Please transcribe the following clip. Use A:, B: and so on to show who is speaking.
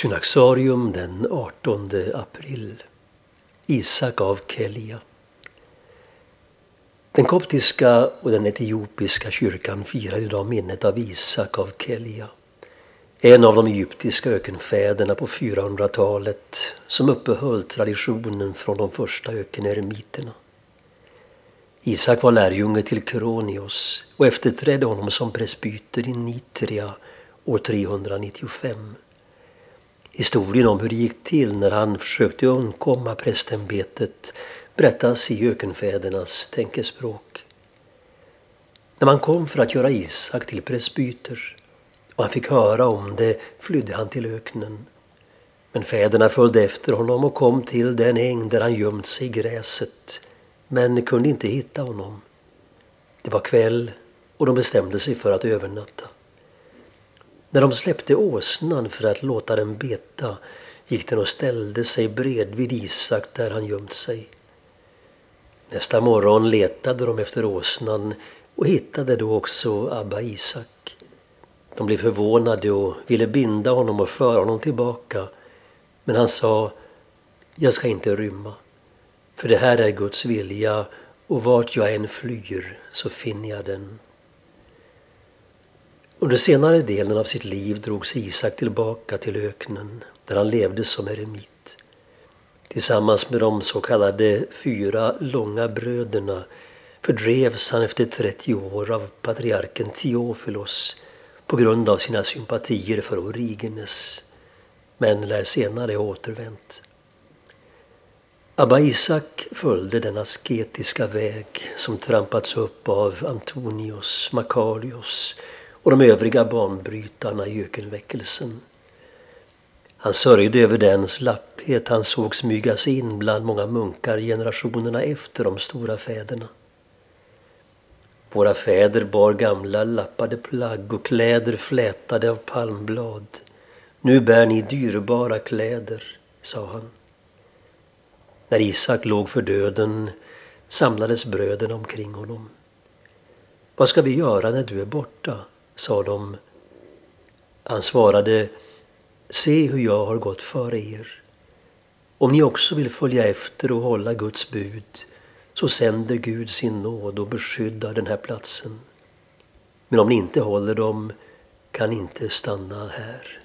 A: Synaxarium den 18 april. Isak av Kelia. Den koptiska och den etiopiska kyrkan firar idag minnet av Isak av Kelia. En av de egyptiska ökenfäderna på 400-talet som uppehöll traditionen från de första ökeneremiterna. Isak var lärjunge till Kronios och efterträdde honom som presbyter i Nitria år 395. Historien om hur det gick till när han försökte undkomma prästämbetet berättas i ökenfädernas tänkespråk. När man kom för att göra Isak till presbyter och han fick höra om det flydde han till öknen. Men fäderna följde efter honom och kom till den äng där han gömt sig i gräset men kunde inte hitta honom. Det var kväll och de bestämde sig för att övernatta. När de släppte åsnan för att låta den beta gick den och ställde sig bredvid Isak där han gömt sig. Nästa morgon letade de efter åsnan och hittade då också Abba Isak. De blev förvånade och ville binda honom och föra honom tillbaka. Men han sa, jag ska inte rymma. För det här är Guds vilja och vart jag än flyr så finner jag den. Under senare delen av sitt liv drogs Isak tillbaka till öknen där han levde som eremit. Tillsammans med de så kallade fyra långa bröderna fördrevs han efter 30 år av patriarken Teofilos på grund av sina sympatier för Origenes, men lär senare ha återvänt. Abba Isak följde den asketiska väg som trampats upp av Antonius, Makarios och de övriga banbrytarna i ökenväckelsen. Han sörjde över den slapphet han såg smyga sig in bland många munkar generationerna efter de stora fäderna. Våra fäder bar gamla lappade plagg och kläder flätade av palmblad. Nu bär ni dyrbara kläder, sa han. När Isak låg för döden samlades bröderna omkring honom. Vad ska vi göra när du är borta? Sa de. Han svarade, se hur jag har gått före er. Om ni också vill följa efter och hålla Guds bud så sänder Gud sin nåd och beskyddar den här platsen. Men om ni inte håller dem kan ni inte stanna här.